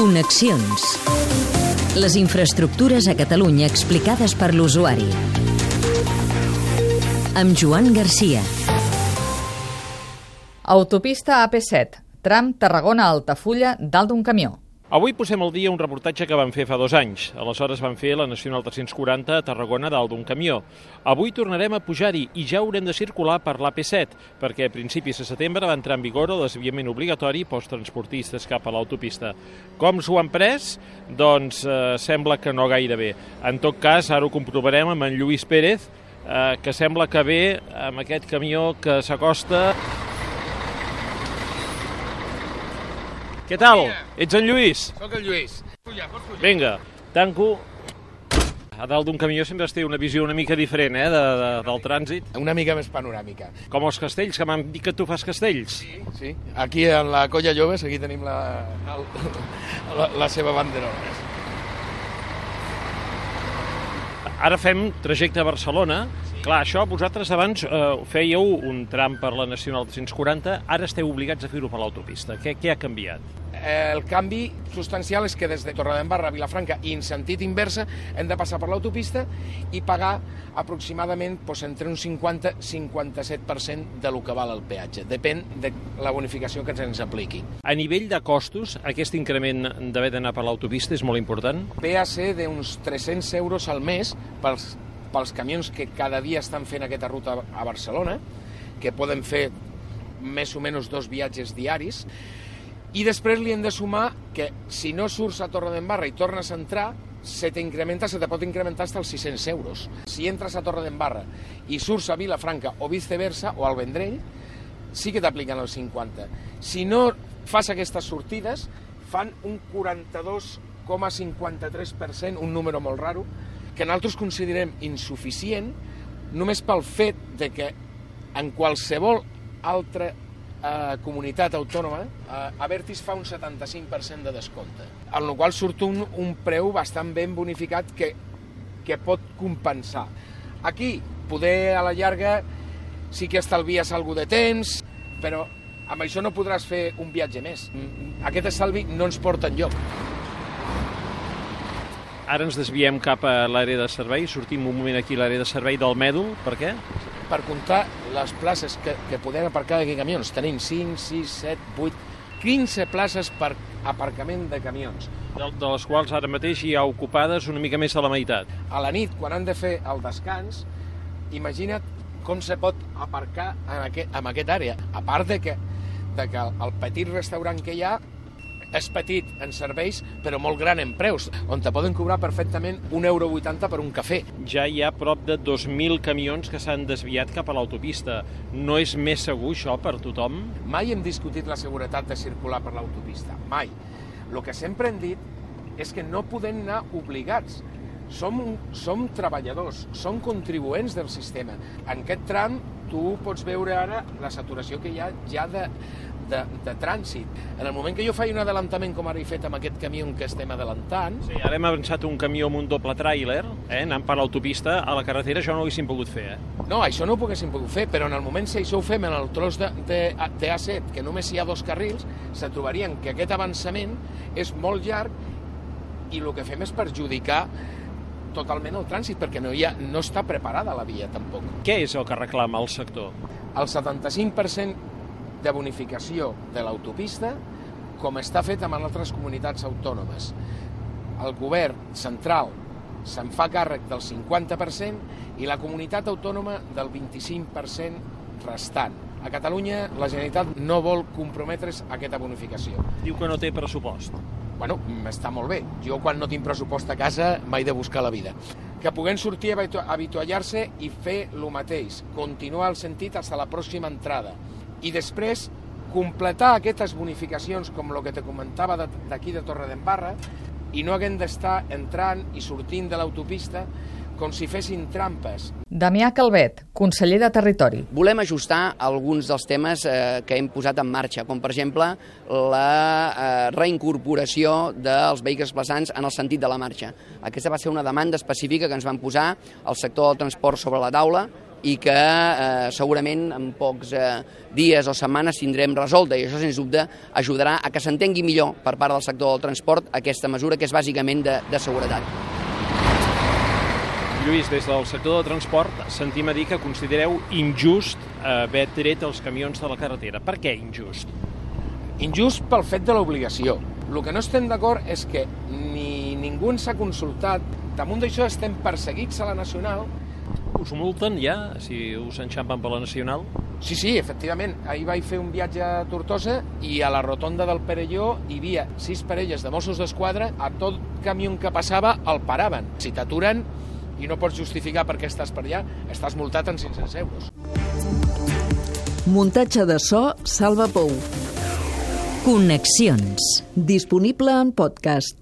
Connexions. Les infraestructures a Catalunya explicades per l'usuari. Amb Joan Garcia. Autopista AP7, tram Tarragona-Altafulla, dalt d'un camió. Avui posem al dia un reportatge que van fer fa dos anys. Aleshores van fer la Nacional 340 a Tarragona dalt d'un camió. Avui tornarem a pujar-hi i ja haurem de circular per l'AP7, perquè a principis de setembre va entrar en vigor el desviament obligatori pels transportistes cap a l'autopista. Com s'ho han pres? Doncs eh, sembla que no gaire bé. En tot cas, ara ho comprovarem amb en Lluís Pérez, eh, que sembla que ve amb aquest camió que s'acosta Què tal? Ets en Lluís? Soc el Lluís. Vinga, tanco. A dalt d'un camió sempre es té una visió una mica diferent eh, de, de, del trànsit. Una mica més panoràmica. Com els castells, que m'han dit que tu fas castells. Sí, sí. Aquí en la Colla Joves, aquí tenim la, el, la, la seva banderola. Ara fem trajecte a Barcelona. Clar, això vosaltres abans eh, fèieu un tram per la Nacional 340, ara esteu obligats a fer-ho per l'autopista. Què, què ha canviat? El canvi substancial és que des de Torredembarra a Vilafranca i en sentit inversa hem de passar per l'autopista i pagar aproximadament doncs, entre un 50 i 57% de lo que val el peatge. Depèn de la bonificació que ens apliqui. A nivell de costos, aquest increment d'haver d'anar per l'autopista és molt important? Ve a ser d'uns 300 euros al mes pels pels camions que cada dia estan fent aquesta ruta a Barcelona, que poden fer més o menys dos viatges diaris, i després li hem de sumar que si no surts a Torredembarra i tornes a entrar, se t'incrementa, se te pot incrementar fins als 600 euros. Si entres a Torredembarra i surts a Vilafranca o viceversa, o al Vendrell, sí que t'apliquen els 50. Si no fas aquestes sortides, fan un 42,53%, un número molt raro, que nosaltres considerem insuficient només pel fet de que en qualsevol altra eh, comunitat autònoma eh, Avertis fa un 75% de descompte, en la qual surt un, un preu bastant ben bonificat que, que pot compensar. Aquí, poder a la llarga sí que estalvies alguna de temps, però amb això no podràs fer un viatge més. Aquest estalvi no ens porta enlloc. Ara ens desviem cap a l'àrea de servei, sortim un moment aquí a l'àrea de servei del Mèdol, per què? Per comptar les places que, que podem aparcar d'aquí camions. Tenim 5, 6, 7, 8, 15 places per aparcament de camions. De, de les quals ara mateix hi ha ocupades una mica més de la meitat. A la nit, quan han de fer el descans, imagina't com se pot aparcar en aquest, en aquest àrea. A part de que, de que el petit restaurant que hi ha és petit en serveis, però molt gran en preus, on te poden cobrar perfectament 1,80 euro per un cafè. Ja hi ha prop de 2.000 camions que s'han desviat cap a l'autopista. No és més segur això per tothom? Mai hem discutit la seguretat de circular per l'autopista, mai. El que sempre hem dit és que no podem anar obligats. Som, som treballadors, som contribuents del sistema. En aquest tram tu pots veure ara la saturació que hi ha ja de, de, de trànsit. En el moment que jo faig un adelantament com ara he fet amb aquest camió que estem adelantant... Sí, ara hem avançat un camió amb un doble tràiler, eh, anant per l'autopista, a la carretera això no ho haguéssim pogut fer, eh? No, això no ho poguéssim pogut fer, però en el moment si això ho fem en el tros de, de, de A7, que només hi ha dos carrils, se trobarien que aquest avançament és molt llarg i el que fem és perjudicar totalment el trànsit, perquè no, hi ha, no està preparada la via, tampoc. Què és el que reclama el sector? El 75% de bonificació de l'autopista, com està fet amb altres comunitats autònomes. El govern central se'n fa càrrec del 50% i la comunitat autònoma del 25% restant. A Catalunya la Generalitat no vol comprometre's a aquesta bonificació. Diu que no té pressupost. Bueno, està molt bé. Jo quan no tinc pressupost a casa m'he de buscar la vida. Que puguem sortir a habituallar-se i fer el mateix, continuar el sentit fins a la pròxima entrada. I després completar aquestes bonificacions, com el que te comentava d'aquí de Torredembarra, i no haguem d'estar entrant i sortint de l'autopista com si fessin trampes. Damià Calvet, conseller de Territori. Volem ajustar alguns dels temes eh, que hem posat en marxa, com per exemple la eh, reincorporació dels vehicles plaçants en el sentit de la marxa. Aquesta va ser una demanda específica que ens van posar el sector del transport sobre la taula i que eh, segurament en pocs eh, dies o setmanes tindrem resolta i això, sens dubte, ajudarà a que s'entengui millor per part del sector del transport aquesta mesura que és bàsicament de, de seguretat. Lluís, des del sector del transport sentim a dir que considereu injust haver tret els camions de la carretera. Per què injust? Injust pel fet de l'obligació. El que no estem d'acord és que ni ningú ens ha consultat. Damunt d'això estem perseguits a la Nacional. Us multen ja, si us enxampen per la Nacional? Sí, sí, efectivament. Ahir vaig fer un viatge a Tortosa i a la rotonda del Perelló hi havia sis parelles de Mossos d'Esquadra. A tot camió que passava el paraven. Si t'aturen, i no pots justificar per què estàs per allà, estàs multat en 500 euros. Muntatge de so Salva Pou. Connexions. Disponible en podcast.